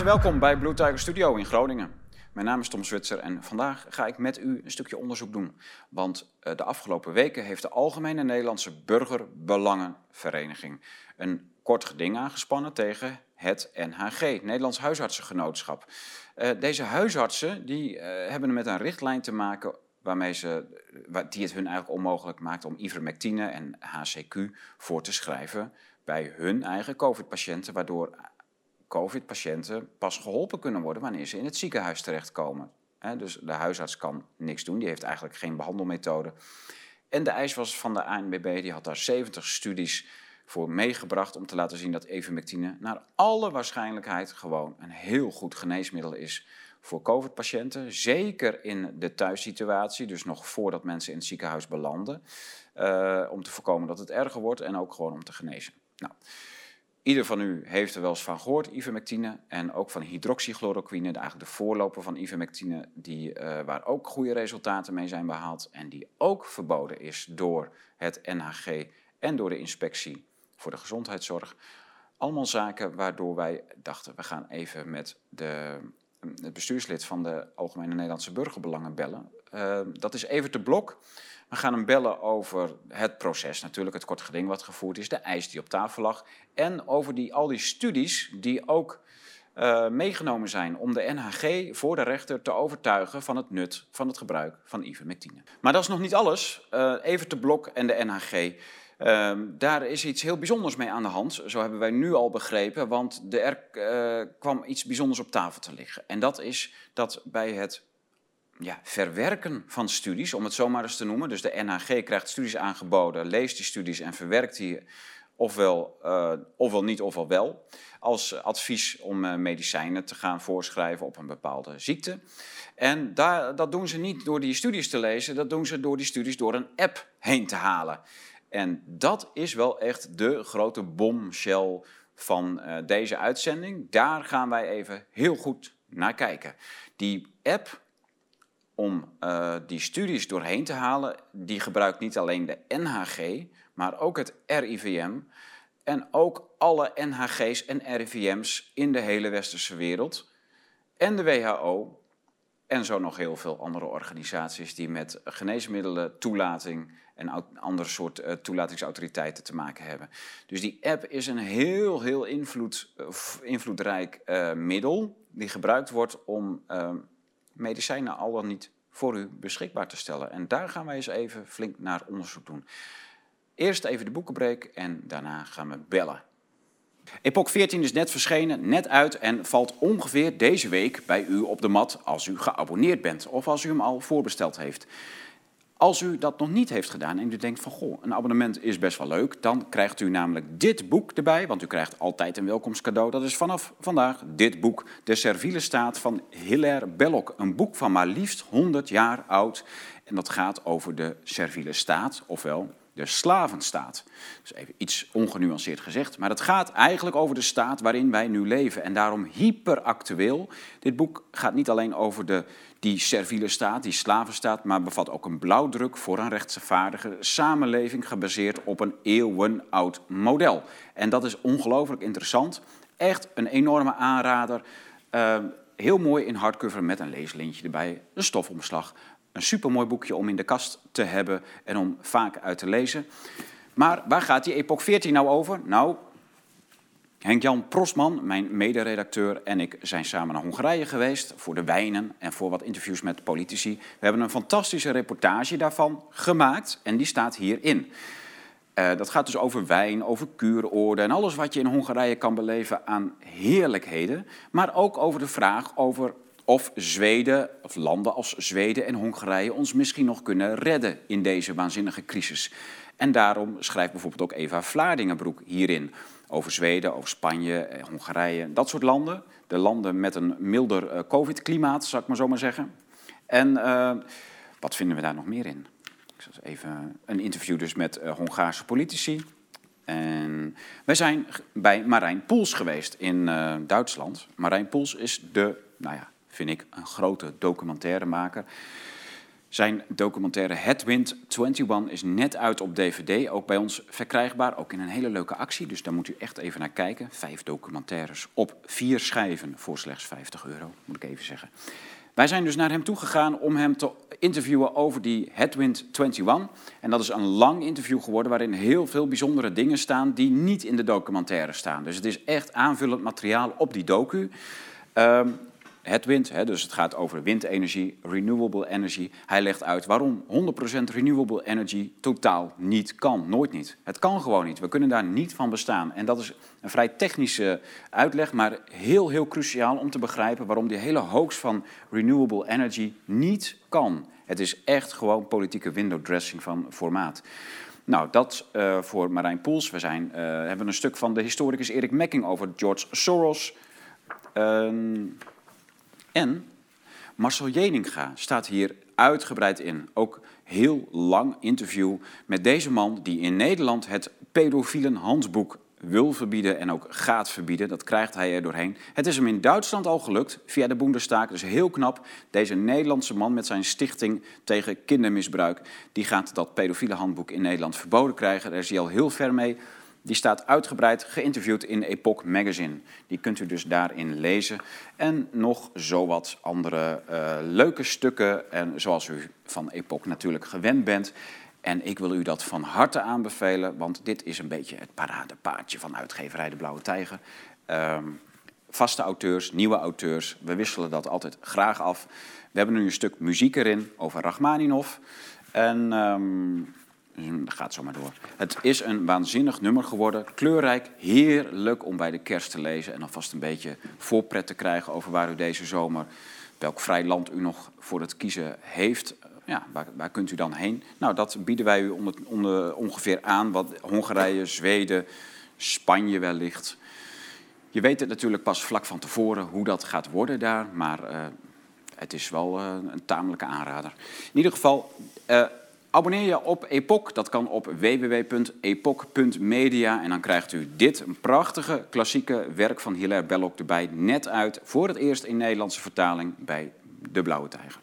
welkom bij Blue Tiger Studio in Groningen. Mijn naam is Tom Zwitser en vandaag ga ik met u een stukje onderzoek doen. Want eh, de afgelopen weken heeft de Algemene Nederlandse Burgerbelangenvereniging een kort geding aangespannen tegen het NHG, Nederlands Huisartsengenootschap. Uh, deze huisartsen die, uh, hebben met een richtlijn te maken waarmee ze, die het hun eigenlijk onmogelijk maakt om ivermectine en HCQ voor te schrijven bij hun eigen COVID-patiënten, waardoor COVID-patiënten pas geholpen kunnen worden wanneer ze in het ziekenhuis terechtkomen. dus de huisarts kan niks doen, die heeft eigenlijk geen behandelmethode. En de eis was van de ANBB, die had daar 70 studies voor meegebracht om te laten zien dat ivermectine naar alle waarschijnlijkheid gewoon een heel goed geneesmiddel is voor COVID-patiënten. Zeker in de thuissituatie, dus nog voordat mensen in het ziekenhuis belanden. Uh, om te voorkomen dat het erger wordt en ook gewoon om te genezen. Nou, Ieder van u heeft er wel eens van gehoord, ivermectine, en ook van hydroxychloroquine, eigenlijk de voorloper van ivermectine, die, uh, waar ook goede resultaten mee zijn behaald en die ook verboden is door het NHG en door de inspectie voor de gezondheidszorg. Allemaal zaken waardoor wij dachten, we gaan even met de, het bestuurslid van de Algemene Nederlandse Burgerbelangen bellen. Uh, dat is Evert de Blok. We gaan hem bellen over het proces, natuurlijk het kort geding wat gevoerd is, de eis die op tafel lag. En over die, al die studies die ook uh, meegenomen zijn om de NHG voor de rechter te overtuigen van het nut van het gebruik van ivermectine. Maar dat is nog niet alles. Uh, even te Blok en de NHG. Uh, daar is iets heel bijzonders mee aan de hand, zo hebben wij nu al begrepen, want er uh, kwam iets bijzonders op tafel te liggen. En dat is dat bij het ja, verwerken van studies, om het zo maar eens te noemen. Dus de NHG krijgt studies aangeboden, leest die studies en verwerkt die ofwel, uh, ofwel niet ofwel wel. Als advies om uh, medicijnen te gaan voorschrijven op een bepaalde ziekte. En daar, dat doen ze niet door die studies te lezen, dat doen ze door die studies door een app heen te halen. En dat is wel echt de grote bombshell van uh, deze uitzending. Daar gaan wij even heel goed naar kijken. Die app om uh, die studies doorheen te halen, die gebruikt niet alleen de NHG, maar ook het RIVM en ook alle NHG's en RIVM's in de hele westerse wereld en de WHO en zo nog heel veel andere organisaties die met geneesmiddelen, toelating en andere soort uh, toelatingsautoriteiten te maken hebben. Dus die app is een heel, heel invloed, uh, invloedrijk middel die gebruikt wordt om medicijnen al dan niet voor u beschikbaar te stellen. En daar gaan wij eens even flink naar onderzoek doen. Eerst even de boekenbreek en daarna gaan we bellen. Epoch 14 is net verschenen, net uit en valt ongeveer deze week bij u op de mat als u geabonneerd bent of als u hem al voorbesteld heeft. Als u dat nog niet heeft gedaan en u denkt van goh, een abonnement is best wel leuk, dan krijgt u namelijk dit boek erbij, want u krijgt altijd een welkomstcadeau. Dat is vanaf vandaag dit boek, De Serviele Staat van Hilaire Belloc. Een boek van maar liefst 100 jaar oud en dat gaat over de serviele staat, ofwel de slavenstaat. Dus even iets ongenuanceerd gezegd, maar het gaat eigenlijk over de staat waarin wij nu leven en daarom hyperactueel. Dit boek gaat niet alleen over de, die serviele staat, die slavenstaat, maar bevat ook een blauwdruk voor een rechtvaardige samenleving gebaseerd op een eeuwenoud model. En dat is ongelooflijk interessant. Echt een enorme aanrader. Uh, heel mooi in hardcover met een leeslintje erbij, een stofomslag, een supermooi boekje om in de kast te hebben en om vaak uit te lezen. Maar waar gaat die Epoch 14 nou over? Nou, Henk-Jan Prosman, mijn mederedacteur, en ik zijn samen naar Hongarije geweest voor de wijnen en voor wat interviews met politici. We hebben een fantastische reportage daarvan gemaakt en die staat hierin. Uh, dat gaat dus over wijn, over kuuroorden en alles wat je in Hongarije kan beleven aan heerlijkheden. Maar ook over de vraag over of Zweden, of landen als Zweden en Hongarije ons misschien nog kunnen redden in deze waanzinnige crisis. En daarom schrijft bijvoorbeeld ook Eva Vlaardingenbroek hierin over Zweden, over Spanje, eh, Hongarije, dat soort landen. De landen met een milder uh, COVID-klimaat, zou ik maar zo maar zeggen. En uh, wat vinden we daar nog meer in? Ik zal even een interview dus met Hongaarse politici. En wij zijn bij Marijn Poels geweest in Duitsland. Marijn Poels is de, nou ja, vind ik, een grote documentairemaker. Zijn documentaire Headwind 21 is net uit op DVD, ook bij ons verkrijgbaar, ook in een hele leuke actie. Dus daar moet u echt even naar kijken. Vijf documentaires op vier schijven voor slechts 50 euro, moet ik even zeggen. Wij zijn dus naar hem toe gegaan om hem te interviewen over die Headwind 21. En dat is een lang interview geworden waarin heel veel bijzondere dingen staan die niet in de documentaire staan. Dus het is echt aanvullend materiaal op die docu. Um, het wind, hè, dus het gaat over windenergie, renewable energy. Hij legt uit waarom 100% renewable energy totaal niet kan. Nooit niet. Het kan gewoon niet. We kunnen daar niet van bestaan. En dat is een vrij technische uitleg, maar heel, heel cruciaal om te begrijpen waarom die hele hoax van renewable energy niet kan. Het is echt gewoon politieke window dressing van formaat. Nou, dat uh, voor Marijn Poels. We zijn, uh, hebben een stuk van de historicus Erik Mekking over George Soros. Uh, en Marcel Jeninga staat hier uitgebreid in. Ook heel lang interview met deze man die in Nederland het pedofielen handboek wil verbieden en ook gaat verbieden. Dat krijgt hij er doorheen. Het is hem in Duitsland al gelukt via de Bundestag. Dus heel knap. Deze Nederlandse man met zijn stichting tegen kindermisbruik... die gaat dat pedofiele handboek in Nederland verboden krijgen. Daar is hij al heel ver mee. Die staat uitgebreid geïnterviewd in Epoch Magazine. Die kunt u dus daarin lezen. En nog zowat andere uh, leuke stukken, en zoals u van Epoch natuurlijk gewend bent. En ik wil u dat van harte aanbevelen, want dit is een beetje het paradepaadje van uitgeverij De Blauwe Tijger. Um, vaste auteurs, nieuwe auteurs, we wisselen dat altijd graag af. We hebben nu een stuk muziek erin over Rachmaninov. En um, gaat zo maar door. Het is een waanzinnig nummer geworden. Kleurrijk, heerlijk om bij de kerst te lezen. En alvast een beetje voorpret te krijgen over waar u deze zomer, welk vrij land u nog voor het kiezen heeft. Ja, waar, waar kunt u dan heen? Nou, dat bieden wij u ongeveer aan. Wat Hongarije, Zweden, Spanje wellicht. Je weet het natuurlijk pas vlak van tevoren hoe dat gaat worden daar. Maar uh, het is wel uh, een tamelijke aanrader. In ieder geval. Uh, Abonneer je op Epoch, dat kan op www.epoch.media en dan krijgt u dit, een prachtige klassieke werk van Hilaire Belloc erbij, net uit, voor het eerst in Nederlandse vertaling bij De Blauwe Tijger.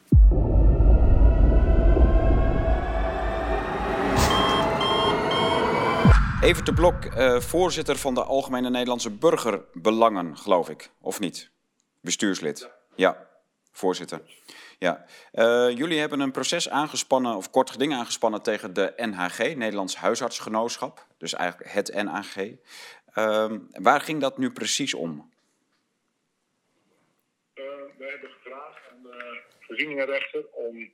Even de Blok, uh, voorzitter van de Algemene Nederlandse Burgerbelangen, geloof ik, of niet? Bestuurslid. Ja, voorzitter. Ja, uh, jullie hebben een proces aangespannen, of kort geding aangespannen tegen de NHG, Nederlands Huisartsgenootschap. Dus eigenlijk het NHG. Uh, waar ging dat nu precies om? Uh, we hebben gevraagd aan de voorzieningenrechter om uh,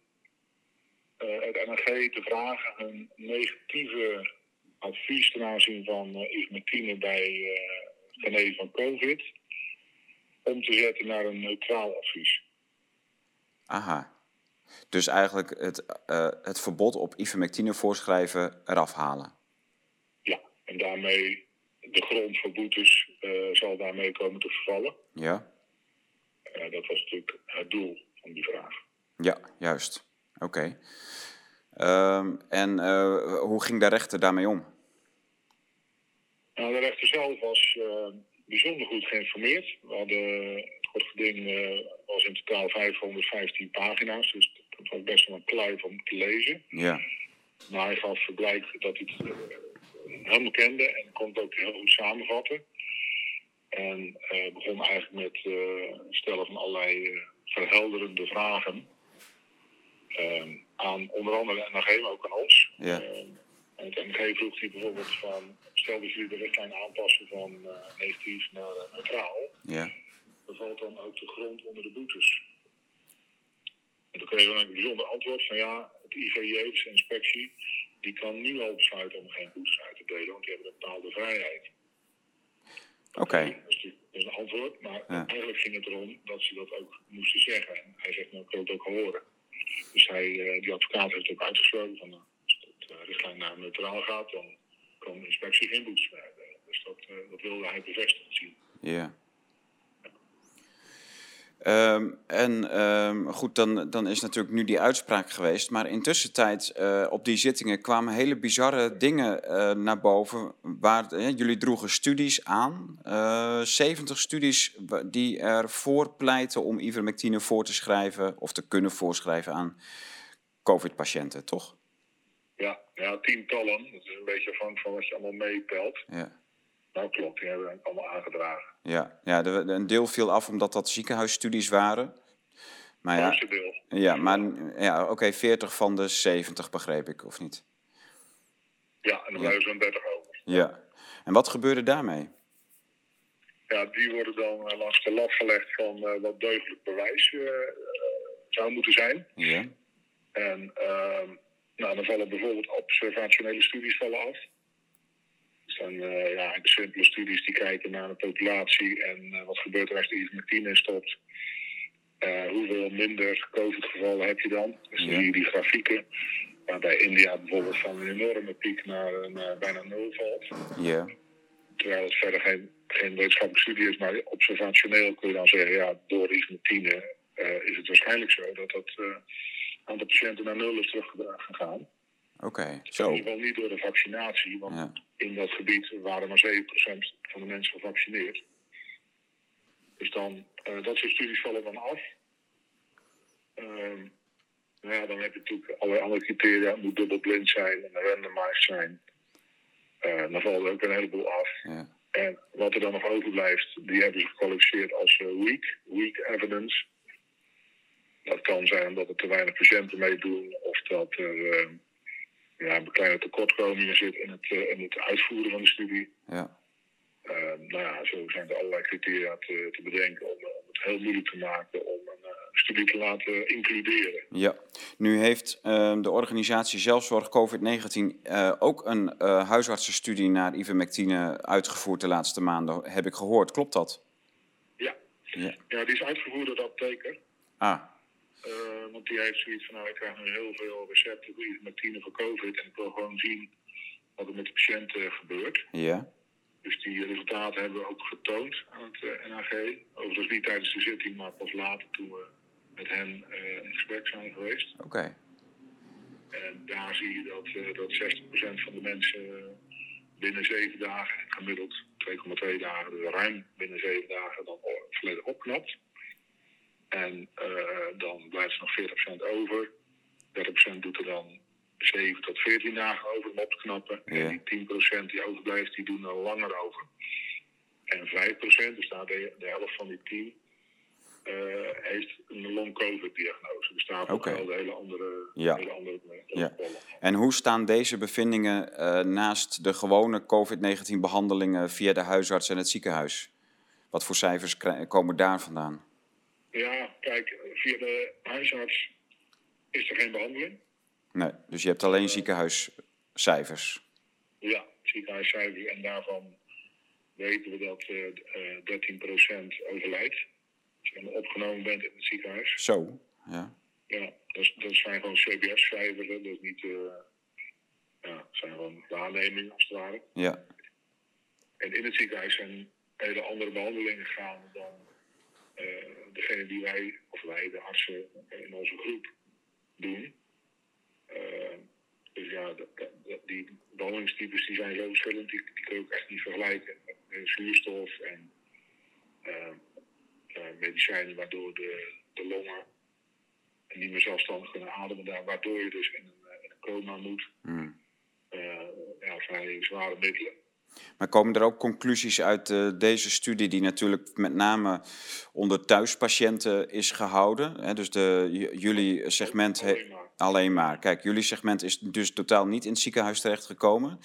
het NHG te vragen hun negatieve advies ten aanzien van uh, bij het genezen van COVID om te zetten naar een neutraal advies. Aha. Dus eigenlijk het, uh, het verbod op ivermectine voorschrijven eraf halen. Ja, en daarmee de grond voor boetes uh, zal daarmee komen te vervallen. Ja. Uh, dat was natuurlijk het doel van die vraag. Ja, juist. Oké. Okay. Um, en hoe ging de rechter daarmee om? Nou, de rechter zelf was bijzonder goed geïnformeerd. We hadden het geding uh, was in totaal 515 pagina's, dus dat was best wel een kluif om te lezen. Ja. Maar hij gaf verblijk dat hij het uh, helemaal kende en kon het ook heel goed samenvatten. En uh, begon eigenlijk met het stellen van allerlei verhelderende vragen. Ehm, aan onder andere maar ook aan ons. Ja. Ehm, en het NG vroeg hij bijvoorbeeld van, stel dat jullie de richtlijn aanpassen van negatief naar neutraal. Ja valt dan ook de grond onder de boetes. En toen kregen we een bijzonder antwoord van ja, het IVJ, de inspectie, die kan nu al besluiten om geen boetes uit te delen, want die hebben een bepaalde vrijheid. Oké. Okay. Dat, is, dat is een antwoord, maar ja. eigenlijk ging het erom dat ze dat ook moesten zeggen. En hij zegt, nou, ik wil het ook horen. Dus hij, uh, die advocaat heeft ook uitgesproken van, als de uh, richtlijn naar neutraal gaat, dan kan de inspectie geen boetes meer uitdelen. Dus dat, uh, dat wilde hij bevestigd zien. Ja. Um, en um, goed, dan, dan is natuurlijk nu die uitspraak geweest. Maar intussen tijd uh, op die zittingen kwamen hele bizarre dingen uh, naar boven. Waar, uh, jullie droegen studies aan. 70 studies die ervoor pleiten om ivermectine voor te schrijven of te kunnen voorschrijven aan COVID-patiënten, toch? Ja, ja, tientallen. Dat is een beetje afhankelijk van wat je allemaal meetelt. Ja. Nou klopt, die hebben we allemaal aangedragen. Ja, ja de, de- een deel viel af omdat dat ziekenhuisstudies waren. Maar ja, ja, maar ja, oké, 40 van de 70 begreep ik, of niet? Ja, en dan blijven zo'n 30 over. Ja. En wat gebeurde daarmee? Ja, die worden dan eh, langs de lat gelegd van eh, wat deugdelijk bewijs eh, zou moeten zijn. Ja. En ehm, nou, dan vallen bijvoorbeeld observationele studies vallen af. Dat zijn eh, ja, eigenlijk simpele studies die kijken naar de populatie en eh, wat gebeurt er als de ivermectine in stopt. Eh, hoeveel minder COVID-gevallen heb je dan? Dus Ja. die, die grafieken, waarbij India bijvoorbeeld van een enorme piek naar een bijna nul valt. Ja. Terwijl het verder geen, geen wetenschappelijke studie is, maar observationeel kun je dan zeggen, ja, door ivermectine is het waarschijnlijk zo dat dat aantal patiënten naar nul is teruggegaan. Oké, In zo. ieder geval niet door de vaccinatie, want Ja. in dat gebied waren maar 7% van de mensen gevaccineerd. Dus dan, eh, dat soort studies vallen dan af. Ehm, nou ja, dan heb je natuurlijk allerlei andere criteria. Het moet dubbelblind zijn en randomized zijn. Eh, dan valt er ook een heleboel af. Ja. En wat er dan nog overblijft, die hebben ze gekwalificeerd als eh, weak, weak evidence. Dat kan zijn omdat er te weinig patiënten meedoen of dat er eh, ja, een kleine tekortkomingen zit in het, eh, in het uitvoeren van de studie. Ja. Eh, nou ja, zo zijn er allerlei criteria te, te bedenken om, om het heel moeilijk te maken om een eh, studie te laten includeren. Ja, nu heeft eh, de organisatie Zelfzorg COVID-19 eh, ook een huisartsenstudie naar ivermectine uitgevoerd de laatste maanden, heb ik gehoord. Klopt dat? Ja. Ja. ja, die is uitgevoerd door de apotheker. Ah, want die heeft zoiets van, nou, ik krijg nu heel veel recepten voor ivermectine voor COVID. En ik wil gewoon zien wat er met de patiënt eh, gebeurt. ja. Dus die resultaten hebben we ook getoond aan het eh, NAG. Overigens niet tijdens de zitting, maar pas later toen we met hen eh, in gesprek zijn geweest. Oké. En daar zie je dat, dat 60% van de mensen binnen 7 dagen, en gemiddeld 2,2 dagen, dus ruim binnen 7 dagen, dan volledig opknapt. En eh, dan blijft er nog 40% over. 30% doet er dan 7 tot 14 dagen over om op te knappen. Ja. En die 10% die overblijft, die doen er langer over. En 5%, dus daar de, de helft van die 10, eh, heeft een long-covid-diagnose. Dus daarvoor Oké. gelden hele andere, Ja. hele andere Ja. protocollen. En hoe staan deze bevindingen eh, naast de gewone COVID-19 behandelingen via de huisarts en het ziekenhuis? Wat voor cijfers komen daar vandaan? Ja, kijk, via de huisarts is er geen behandeling. Nee, dus je hebt alleen ziekenhuiscijfers. Ja, ziekenhuiscijfers en daarvan weten we dat eh, eh 13% overlijdt. Als je opgenomen bent in het ziekenhuis. Zo, ja. Ja, dat, dat zijn gewoon CBS-cijfers, dus niet... eh ja, zijn gewoon waarnemingen als het ware. Ja, En in het ziekenhuis zijn hele andere behandelingen gaan dan eh, degene die wij, of wij, de artsen in onze groep, doen. Eh, dus ja, dat, dat- dat- die behandelingstypes die zijn zo verschillend, die, die kun je ook echt niet vergelijken. Eh, zuurstof en eh, eh, medicijnen waardoor de, de longen niet meer zelfstandig kunnen ademen, daar, waardoor je dus in een, eh, in een coma moet. Hmm. Eh, ja, vrij zware middelen. Maar komen er ook conclusies uit eh, deze studie, die natuurlijk met name onder thuispatiënten is gehouden? Hè? Dus de, jullie segment Alleen maar. alleen maar. Kijk, jullie segment is dus totaal niet in het ziekenhuis terechtgekomen.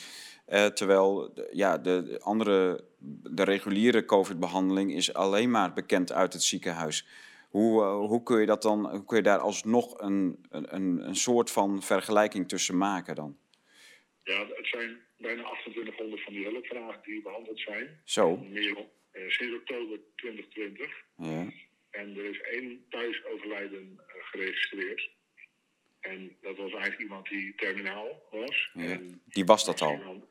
Eh, terwijl de- ja, de de andere, de reguliere COVID-behandeling is alleen maar bekend uit het ziekenhuis. Hoe, eh, hoe kun je dat dan, hoe kun je daar alsnog een, een, een soort van vergelijking tussen maken dan? Ja, het zijn bijna 2800 van die hulpvragen die behandeld zijn. Zo, Meer, eh, sinds oktober 2020. ja. En er is één thuisoverlijden eh, geregistreerd. En dat was eigenlijk iemand die terminaal was. Ja, En die was dat al. iemand-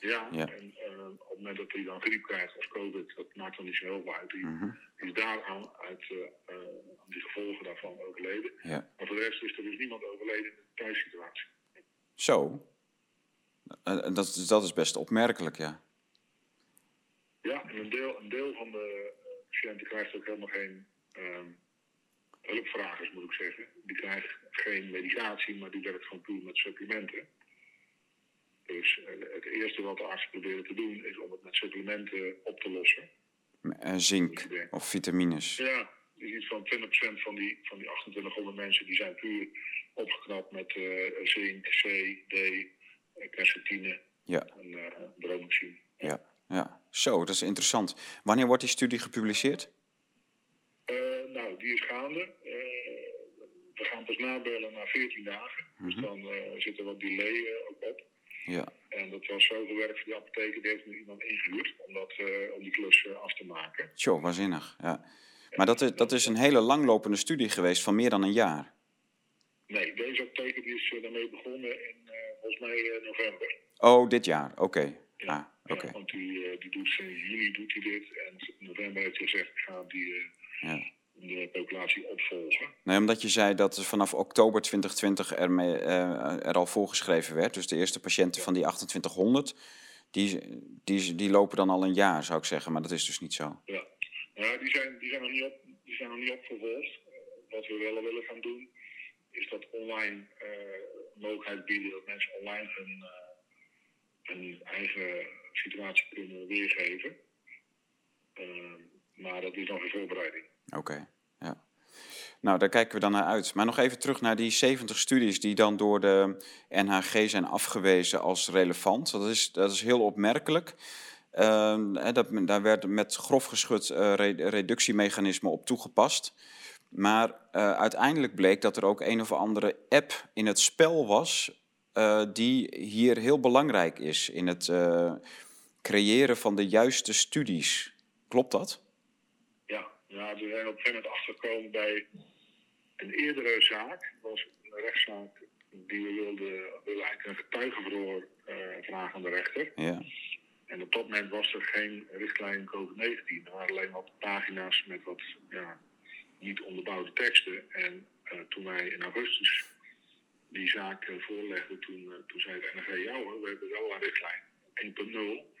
Ja, Ja. en eh, op het moment dat hij dan griep krijgt of COVID, dat maakt dan niet zo heel veel uit. Die, Mhm. die is daaraan uit aan die gevolgen daarvan overleden. Ja. Maar voor de rest is er dus niemand overleden in de thuissituatie. Zo. Eh, eh, dat, is- dat is best opmerkelijk, ja. Ja, en een deel, een deel van de eh, patiënten krijgt ook helemaal geen ehm, hulpvragers moet ik zeggen, die krijgen geen medicatie, maar die werkt gewoon puur met supplementen. Dus eh, het eerste wat de artsen proberen te doen is om het met supplementen op te lossen. Uh, zink of vitamines. Ja, is iets van 20% van die, van die 2800 mensen die zijn puur opgeknapt met uh, zink, C, D, quercetine ja. en uh, bromoxine. Ja. ja, zo, dat is interessant. Wanneer wordt die studie gepubliceerd? Uh, nou, die is gaande. we gaan pas nabellen na 14 dagen. Mm -hmm. Dus dan zit er wat delay ook op. Ja. En dat was zoveel werk voor die apotheker, die heeft nu iemand ingehuurd om, dat, uh, om die klus uh, af te maken. Tjo, waanzinnig. Ja. Maar dat is, dat is een hele langlopende studie geweest van meer dan een jaar. Nee, deze apotheker die is uh, daarmee begonnen in volgens mij november. Oh, dit jaar, oké. Okay. Ja, ah, okay. ja, want die, die doet sinds juni doet hij dit en november heeft hij gezegd, ik ga die, ja. de populatie opvolgen. Nee, omdat je zei dat vanaf oktober 2020 er, mee, er al voorgeschreven werd. Dus de eerste patiënten ja. van die 2800, die, die, die lopen dan al een jaar, zou ik zeggen. Maar dat is dus niet zo. Ja, nou, die, zijn, die, zijn nog niet op, die zijn nog niet opgevolgd. Wat we wel willen gaan doen, is dat online uh, mogelijkheid bieden dat mensen online hun, hun eigen situatie kunnen weergeven. maar dat is nog in voorbereiding. Oké, ja. Nou, daar kijken we dan naar uit. Maar nog even terug naar die 70 studies die dan door de NHG zijn afgewezen als relevant. Dat is, dat is heel opmerkelijk. Uh, dat, daar werd met grof geschud uh, reductiemechanismen op toegepast. Maar uh, uiteindelijk bleek dat er ook een of andere app in het spel was... Uh, die hier heel belangrijk is in het creëren van de juiste studies. Klopt dat? Ja, we zijn op een gegeven moment achtergekomen bij een eerdere zaak. Dat was een rechtszaak die we wilden, wilden eigenlijk een getuigenverhoor vragen aan de rechter. Ja. En op dat moment was er geen richtlijn COVID-19. Er waren alleen wat pagina's met wat ja, niet onderbouwde teksten. En uh, toen wij in augustus die zaak uh, voorlegden, toen, toen zei het NRG, ja hoor, we hebben wel een richtlijn 1.0.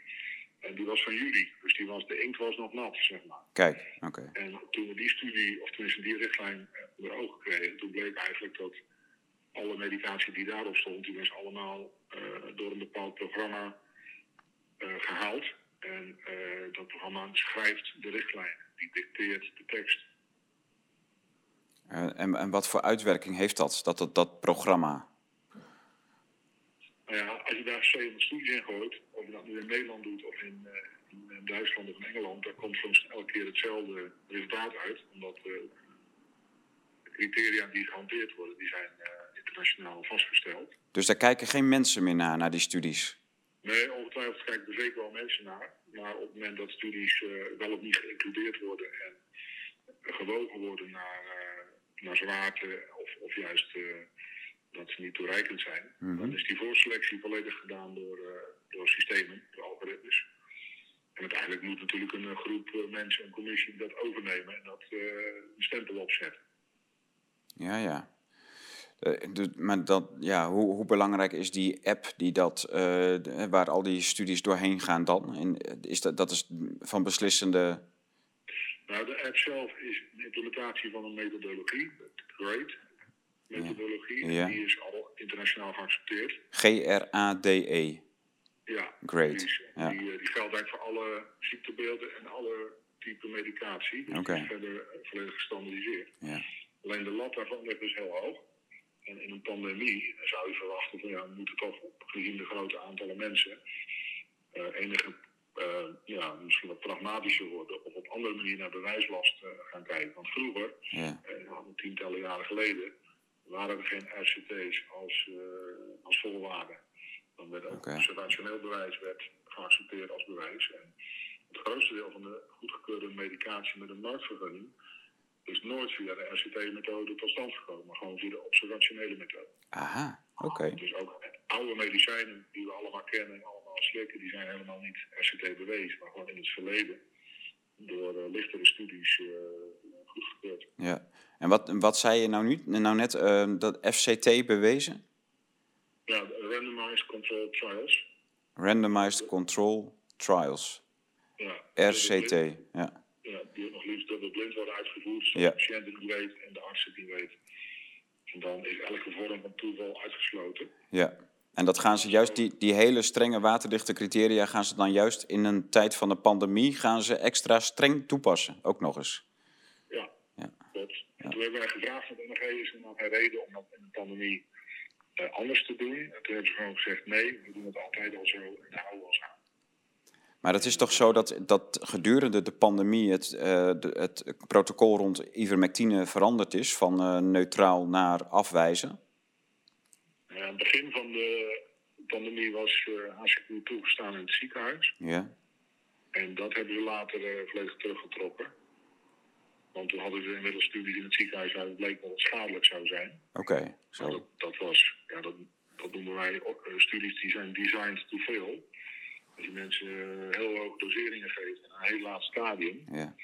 En die was van juli, dus die was, de inkt was nog nat, zeg maar. Kijk, oké. Okay. En toen we die studie, of tenminste die richtlijn onder ogen kregen, toen bleek eigenlijk dat alle medicatie die daarop stond, die was allemaal uh, door een bepaald programma uh, gehaald. En uh, dat programma schrijft de richtlijn, die dicteert de tekst. En, en wat voor uitwerking heeft dat, dat, dat, dat programma? Nou ja, als je daar 7 studies in gooit, of je dat nu in Nederland doet of in, in Duitsland of in Engeland, dan komt soms elke keer hetzelfde resultaat uit. Omdat uh, de criteria die gehanteerd worden, die zijn uh, internationaal vastgesteld. Dus daar kijken geen mensen meer naar, naar die studies? Nee, ongetwijfeld kijken er zeker wel mensen naar. Maar op het moment dat studies wel of niet geïncludeerd worden en gewogen worden naar, naar zwaarte of, of juist dat ze niet toereikend zijn. Mm -hmm. Dan is die voorselectie volledig gedaan door, uh, door systemen, door algoritmes. En uiteindelijk moet natuurlijk een groep mensen, een commissie, dat overnemen en dat een stempel opzetten. Ja, ja. Maar dat, ja, hoe, hoe, belangrijk is die app die dat, waar al die studies doorheen gaan dan? En is dat, dat is van beslissende... Nou, de app zelf is een implementatie van een methodologie, GRADE, methodologie. Ja. Die is al internationaal geaccepteerd. G-R-A-D-E. Ja. Great. Die, is, ja. die, die, geldt eigenlijk voor alle ziektebeelden en alle type medicatie. Dus okay. die is verder volledig gestandardiseerd. Ja. Alleen de lat daarvan ligt dus heel hoog. En in een pandemie zou je verwachten van ja, we moeten toch gezien de grote aantallen mensen uh, enige uh, ja, misschien wat pragmatischer worden of op andere manier naar bewijslast uh, gaan kijken. Want vroeger, ja. tientallen jaren geleden, waren er geen RCT's als, uh, als volwaarde. Dan werd ook okay. observationeel bewijs werd geaccepteerd als bewijs. En het grootste deel van de goedgekeurde medicatie met een marktvergunning is nooit via de RCT-methode tot stand gekomen, maar gewoon via de observationele methode. Aha, oké. Okay. Dus ook oude medicijnen die we allemaal kennen en die zijn helemaal niet RCT bewezen, maar gewoon in het verleden door uh, lichtere studies uh, goedgekeurd. Ja. En wat, wat zei je nou, nu, nou net, uh, dat FCT bewezen? Ja, Randomized Control Trials. Randomized Control Trials. Ja. RCT, ja. Ja, die nog liefst dubbelblind worden uitgevoerd, zodat Ja. de patiënt het niet weet en de arts het niet weet. En dan is elke vorm van toeval uitgesloten. Ja. En dat gaan ze juist, die, die hele strenge waterdichte criteria gaan ze dan juist in een tijd van de pandemie gaan ze extra streng toepassen, ook nog eens. Ja, Ja. toen hebben wij gevraagd van de NRG, is er nog een reden om dat in de pandemie eh, anders te doen? En toen hebben ze gewoon gezegd, nee, we doen het altijd al zo en daar houden we ons aan. Maar het is toch zo dat, dat gedurende de pandemie het, eh, de, het protocol rond ivermectine veranderd is van eh, neutraal naar afwijzen? Eh, aan het begin van de pandemie was eh HCQ toegestaan in het ziekenhuis. Ja. En dat hebben ze later eh, volledig teruggetrokken. Want toen hadden ze inmiddels studies in het ziekenhuis waaruit bleek dat het schadelijk zou zijn. Oké, zo. dat, dat was, ja, dat, dat noemen wij ook, eh, studies die zijn designed to fail. Als je mensen eh, heel hoge doseringen geeft in een heel laat stadium, Ja.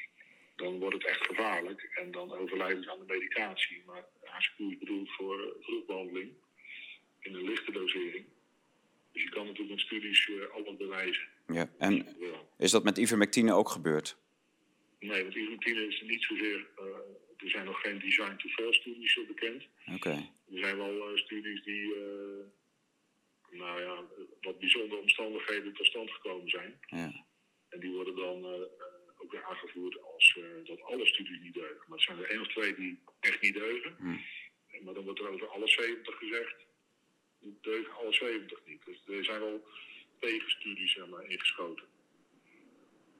dan wordt het echt gevaarlijk. En dan overlijden ze aan de medicatie. Maar HCQ is bedoeld voor eh, vroegbehandeling in een lichte dosering. Dus je kan natuurlijk met studies eh, alles bewijzen. ja. En Ja. is dat met ivermectine ook gebeurd? Nee, want ivermectine is niet zozeer. eh, er zijn nog geen design to fail studies eh, bekend. Oké. Er zijn wel eh, studies die, eh, nou ja, wat bijzondere omstandigheden tot stand gekomen zijn. Ja. En die worden dan eh, eh, ook weer aangevoerd als eh, dat alle studies niet deugen. Maar er zijn er één of twee die echt niet deugen. Hm. Maar dan wordt er over alle 70 gezegd, deugen alle 70 niet. Dus er zijn wel tegenstudies zeg maar, ingeschoten.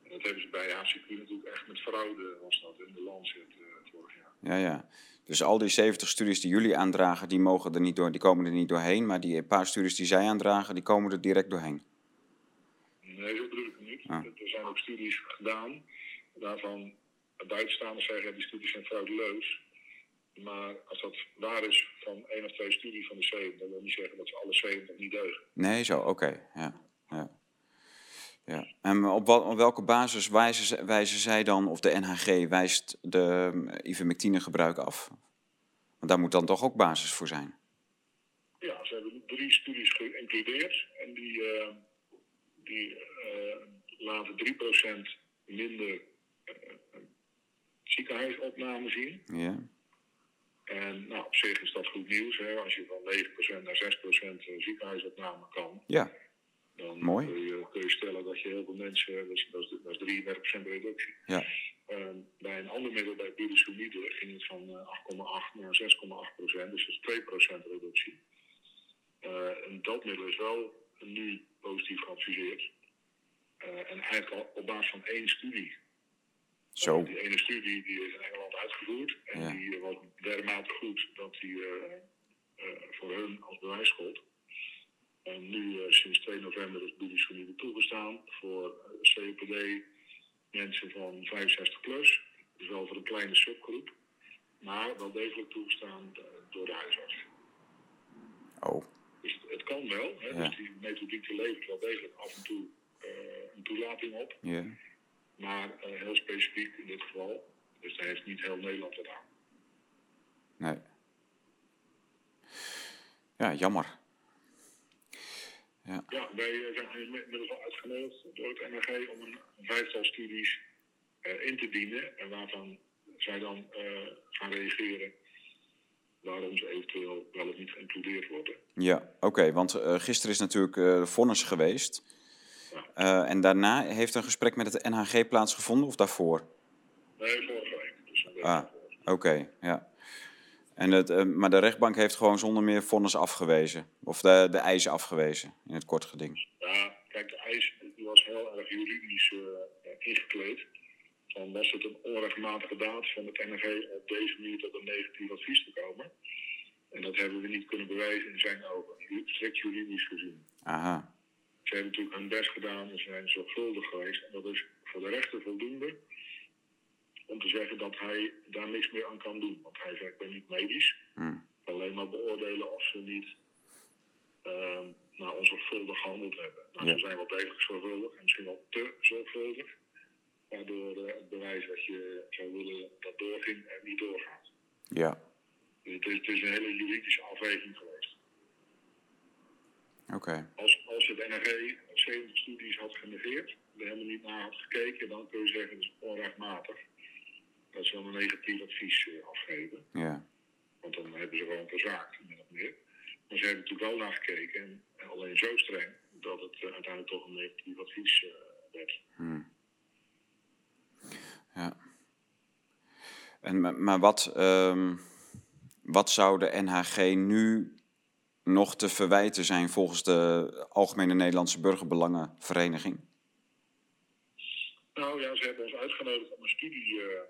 En dat hebben ze bij HCQ natuurlijk echt met fraude, was dat in de Lancet eh, vorig jaar. Ja, ja. Dus al die 70 studies die jullie aandragen, die, mogen er niet door, die komen er niet doorheen. Maar die paar studies die zij aandragen, die komen er direct doorheen. Nee, zo bedoel ik het niet. Ah. Er zijn ook studies gedaan waarvan buitenstaanders zeggen dat die studies zijn frauduleus. Maar als dat waar is van één of twee studies van de 70, dan wil niet zeggen dat ze alle 70 niet deugen. Nee, zo, oké. Ja, ja. Ja. En op, wat, op welke basis wijzen, ze- wijzen zij dan, of de NHG wijst de um, ivermectine gebruik af? Want daar moet dan toch ook basis voor zijn? Ja, ze hebben drie studies geïncludeerd en die, eh, die eh, laten 3% minder eh, eh, ziekenhuisopname zien. Ja, En nou, op zich is dat goed nieuws. Hè? Als je van 9% naar 6% ziekenhuisopname kan, ja. dan Mooi. Kun, je, kun je stellen dat je heel veel mensen, dat is, dat is, dat is 33% reductie. ja. Ehm, bij een ander middel, bij budesonide, ging het van eh, 8,8 naar 6,8%, dus dat is 2% reductie. Eh, en dat middel is wel nu positief geadviseerd. Eh, en eigenlijk al op basis van één studie. Zo. Die ene studie die is in Engeland uitgevoerd en Ja. die was dermate goed dat die eh, eh, voor hun als bewijs gold. En nu eh, sinds 2 november is budesonide toegestaan voor eh, COPD mensen van 65 plus. Dus wel voor een kleine subgroep. Maar wel degelijk toegestaan eh, door de huisarts. Oh, Dus het, kan wel. Hè? Ja. Dus die methodiek die levert wel degelijk af en toe eh, een toelating op. ja. Maar eh, heel specifiek in dit geval. Dus daar heeft niet heel Nederland wat aan. Nee. Ja, jammer. Ja, Ja, wij eh, zijn inmiddels al uitgenodigd door het NRG om een vijftal studies eh, in te dienen. En waarvan zij dan gaan reageren waarom ze eventueel wel of niet geïncludeerd worden. ja oké. want eh, gisteren is natuurlijk vonnis geweest. Eh, en daarna heeft een gesprek met het NHG plaatsgevonden of daarvoor? Nee, vorige week. Dus week Ah, daarvoor. oké, ja. En het, eh, maar de rechtbank heeft gewoon zonder meer vonnis afgewezen. Of de, de eisen afgewezen, in het kort geding. Ja, kijk, de eis die was heel erg juridisch eh, ingekleed. Dan was het een onrechtmatige daad van het NRG op deze manier tot een negatief advies te komen. En dat hebben we niet kunnen bewijzen in zijn ogen, strikt juridisch gezien. Aha, Ze hebben natuurlijk hun best gedaan en ze zijn zorgvuldig geweest. En dat is voor de rechter voldoende om te zeggen dat hij daar niks meer aan kan doen. Want hij zegt, ik ben niet medisch. hm. Kan alleen maar beoordelen of ze niet ehm nou, onzorgvuldig gehandeld hebben. Nou, Ja. Ze zijn wel degelijk zorgvuldig en misschien wel te zorgvuldig. Waardoor eh, het bewijs dat je zou willen dat doorging en niet doorgaat. ja, Dus het is, het is een hele juridische afweging geweest. Als, als het NRG 70 studies had genegeerd, er helemaal niet naar had gekeken, dan kun je zeggen dat is onrechtmatig. dat ze dan een negatief advies eh, afgeven. Ja. Want dan hebben ze gewoon verzaakt, min of meer. Maar ze hebben natuurlijk wel naar gekeken. En, en alleen zo streng dat het eh, uiteindelijk toch een negatief advies eh, werd. Ja. En, ma- maar wat, ehm, wat zou de NHG nu nog te verwijten zijn volgens de Algemene Nederlandse Burgerbelangenvereniging? Nou ja, ze hebben ons uitgenodigd om een studie eh,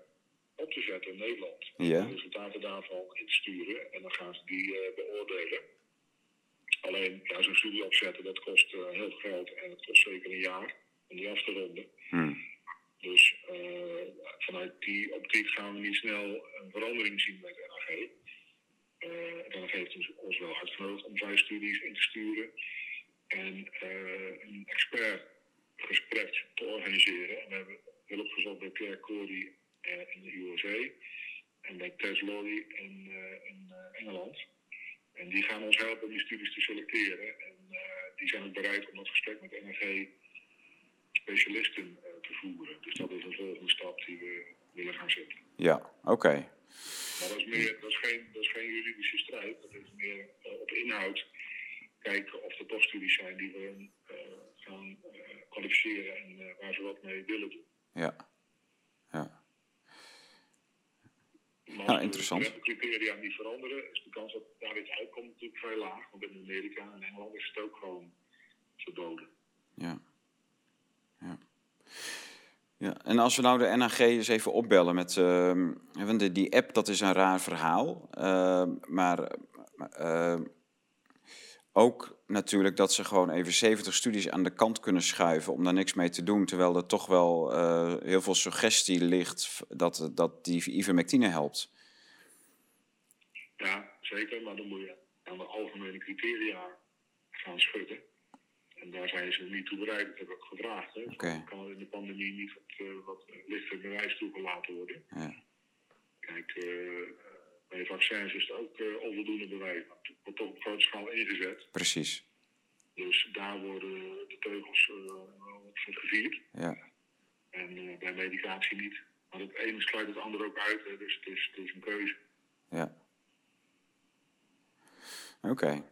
op te zetten in Nederland. De resultaten daarvan in te sturen. En dan gaan ze die eh, beoordelen. Alleen, ja, zo'n studie opzetten, dat kost eh, heel veel geld. En het kost zeker een jaar om die af te ronden. Hmm. Dus vanuit die optiek gaan we niet snel een verandering zien met NAG. Eh dan heeft ons, ons wel uitgenodigd om vijf studies in te sturen en eh, een expertgesprek te organiseren. En we hebben hulp gezocht bij Pierre Corey eh, in de USA en bij Tess Lorry in, Engeland. En die gaan ons helpen om die studies te selecteren. En die zijn ook bereid om dat gesprek met NRG specialisten eh, te voeren. Dus dat is een volgende stap die we willen gaan zetten. Ja, oké. Maar dat is, meer, dat, is geen, dat is geen juridische strijd. Dat is meer eh, op inhoud kijken of er toch studies zijn die we eh, gaan eh, kwalificeren en waar ze wat mee willen doen. Ja. Ja. Maar Nou, als interessant. de criteria niet veranderen, is de kans dat daar iets uitkomt natuurlijk vrij laag. Want in Amerika en Engeland is het ook gewoon verboden. Ja. Ja. Ja, en als we nou de NAG eens even opbellen met... want die- app, dat is een raar verhaal. ehm, maar ehm, ook natuurlijk dat ze gewoon even 70 studies aan de kant kunnen schuiven... om daar niks mee te doen, terwijl er toch wel eh, heel veel suggestie ligt... dat, dat die ivermectine helpt. Ja, zeker, maar dan moet je aan de algemene criteria gaan schudden. En daar zijn ze niet toe bereid, dat heb ik ook gevraagd. Hè. Oké. Kan in de pandemie niet wat, eh, wat lichter bewijs toegelaten worden? Ja. Kijk, eh, bij vaccins is het ook eh, onvoldoende bewijs. maar Het wordt toch op grote schaal ingezet. Precies. Dus daar worden de teugels op gevierd. Ja. En bij medicatie niet. Maar het ene sluit het andere ook uit, hè, dus het is, het is een keuze. Ja. Oké.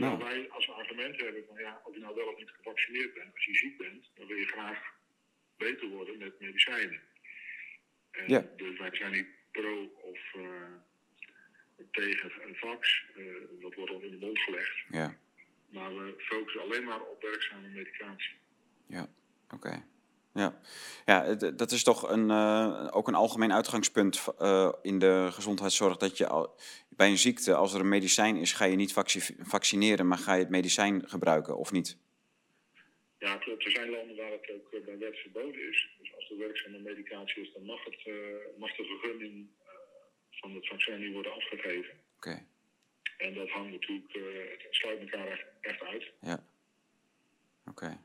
Terwijl Nou. wij als argument hebben van ja, of je nou wel of niet gevaccineerd bent, als je ziek bent, dan wil je graag beter worden met medicijnen. En Ja. Dus wij zijn niet pro of eh, tegen een vax, eh, dat wordt ons in de mond gelegd. Ja. Maar we focussen alleen maar op werkzame medicatie. Ja, oké. Ja, ja het- dat is toch een, eh, ook een algemeen uitgangspunt eh, in de gezondheidszorg. Dat je al, bij een ziekte, als er een medicijn is, ga je niet vacci- vaccineren, maar ga je het medicijn gebruiken of niet? Ja, klopt. Er zijn landen waar het ook eh, bij wet verboden is. Dus als er werkzame medicatie is, dan mag, het, eh, mag de vergunning eh, van het vaccin niet worden afgegeven. Oké, En dat hangt natuurlijk, eh, het sluit elkaar echt, echt uit. ja. Oké.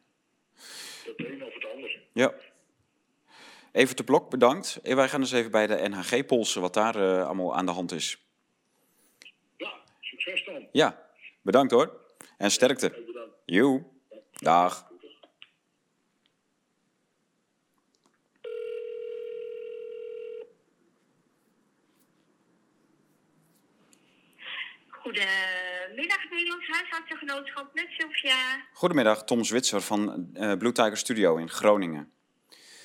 Het een of het ander. Ja. Even te blok, bedankt. En wij gaan dus even bij de NHG polsen wat daar eh, allemaal aan de hand is. Ja, succes dan. Ja, bedankt hoor. En sterkte. Joe. Dag. Goedemiddag Met Sylvia. Goedemiddag, Tom Zwitser van eh Blue Tiger Studio in Groningen.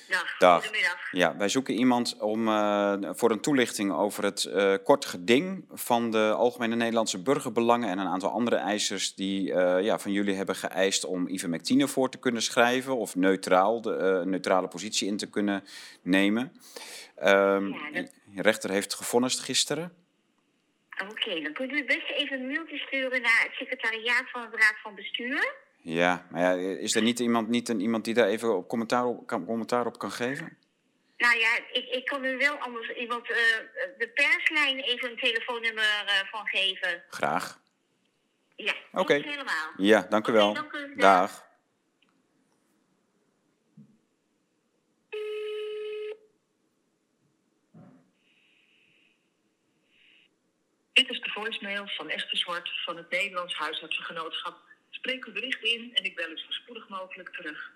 Dag, Dag. goedemiddag. Ja, wij zoeken iemand om, eh, voor een toelichting over het eh, kort geding van de Algemene Nederlandse Burgerbelangen en een aantal andere eisers die ja, van jullie hebben geëist om ivermectine voor te kunnen schrijven of neutraal, de neutrale positie in te kunnen nemen. Ja, dat- De rechter heeft gevonnist gisteren. Oké, dan kunt u best even een mailtje sturen naar het secretariaat van het Raad van Bestuur. Ja, maar ja, is er niet iemand, niet een, iemand die daar even op commentaar, op, kan, commentaar op kan geven? Nou ja, ik, ik kan u wel anders iemand eh, de perslijn even een telefoonnummer eh, van geven. Graag. Ja, Oké. helemaal. Ja, dank u wel. dank u. Dag. Dit is de voicemail van Esther Zwart van het Nederlands Huisartsengenootschap. Spreek uw bericht in en ik bel u zo spoedig mogelijk terug.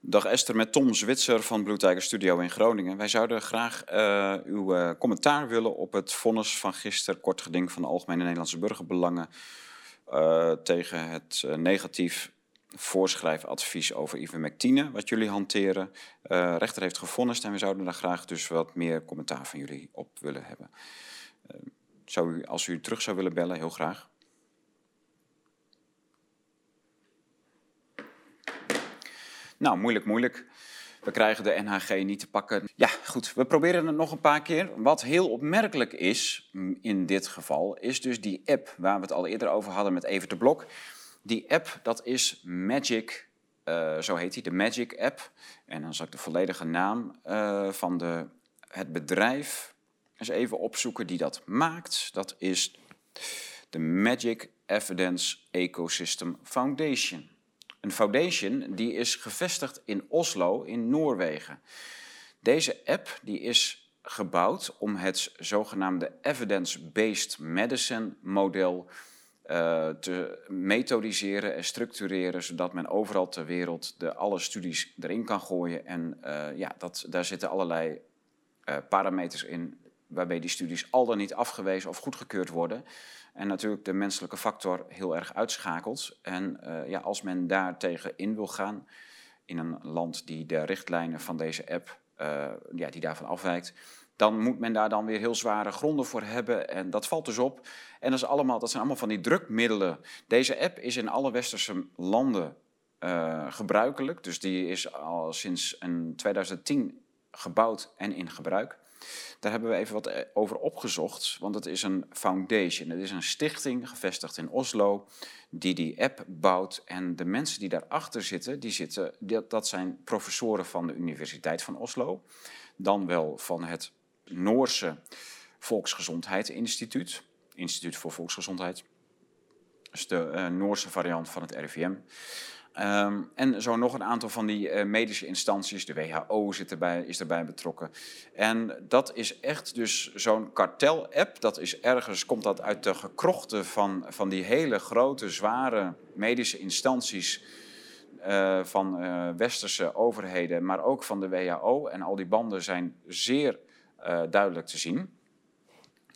Dag Esther, met Tom Zwitser van Blue Studio in Groningen. Wij zouden graag uh, uw uh, commentaar willen op het vonnis van gisteren, kort geding van de Algemene Nederlandse Burgerbelangen, uh, tegen het negatief voorschrijfadvies over ivermectine, wat jullie hanteren. Uh, rechter heeft gevonnist en we zouden daar graag dus wat meer commentaar van jullie op willen hebben. Uh, zou u, als u terug zou willen bellen, heel graag. Nou, moeilijk, moeilijk. We krijgen de NHG niet te pakken. Ja, goed, we proberen het nog een paar keer. Wat heel opmerkelijk is in dit geval, is dus die app waar we het al eerder over hadden met Evert de Blok. Die app, dat is Magic, uh, zo heet die, de Magic app. En dan zal ik de volledige naam uh, van de, het bedrijf eens even opzoeken die dat maakt. Dat is de Magic Evidence Ecosystem Foundation. Een foundation die is gevestigd in Oslo in Noorwegen. Deze app die is gebouwd om het zogenaamde evidence-based medicine model uh, te methodiseren en structureren, zodat men overal ter wereld de, alle studies erin kan gooien. En uh, ja, dat, daar zitten allerlei uh, parameters in waarbij die studies al dan niet afgewezen of goedgekeurd worden. En natuurlijk de menselijke factor heel erg uitschakelt. En ja, als men daar tegen in wil gaan, in een land die de richtlijnen van deze app, ja, die daarvan afwijkt, dan moet men daar dan weer heel zware gronden voor hebben. En dat valt dus op. En dat, is allemaal, dat zijn allemaal van die drukmiddelen. Deze app is in alle westerse landen uh, gebruikelijk. Dus die is al sinds 2010 gebouwd en in gebruik. Daar hebben we even wat eh, over opgezocht, want het is een foundation. Het is een stichting gevestigd in Oslo die die app bouwt. En de mensen die daarachter zitten, die zitten dat zijn professoren van de Universiteit van Oslo. Dan wel van het Noorse Volksgezondheidsinstituut, Instituut voor Volksgezondheid. Is de uh, Noorse variant van het RIVM. Um, en zo nog een aantal van die uh, medische instanties, de WHO zit erbij, is erbij betrokken. En dat is echt dus zo'n kartel-app. Dat is ergens, komt dat uit de gekrochten van, van die hele grote, zware medische instanties. Uh, van westerse overheden, maar ook van de WHO. En al die banden zijn zeer duidelijk te zien.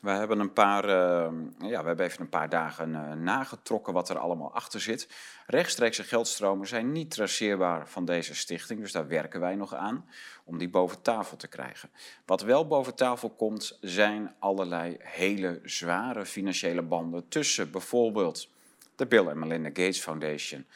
We hebben, een paar, uh, ja, we hebben even een paar dagen uh, nagetrokken wat er allemaal achter zit. Rechtstreekse geldstromen zijn niet traceerbaar van deze stichting, dus daar werken wij nog aan om die boven tafel te krijgen. Wat wel boven tafel komt, zijn allerlei hele zware financiële banden tussen bijvoorbeeld de Bill en Melinda Gates Foundation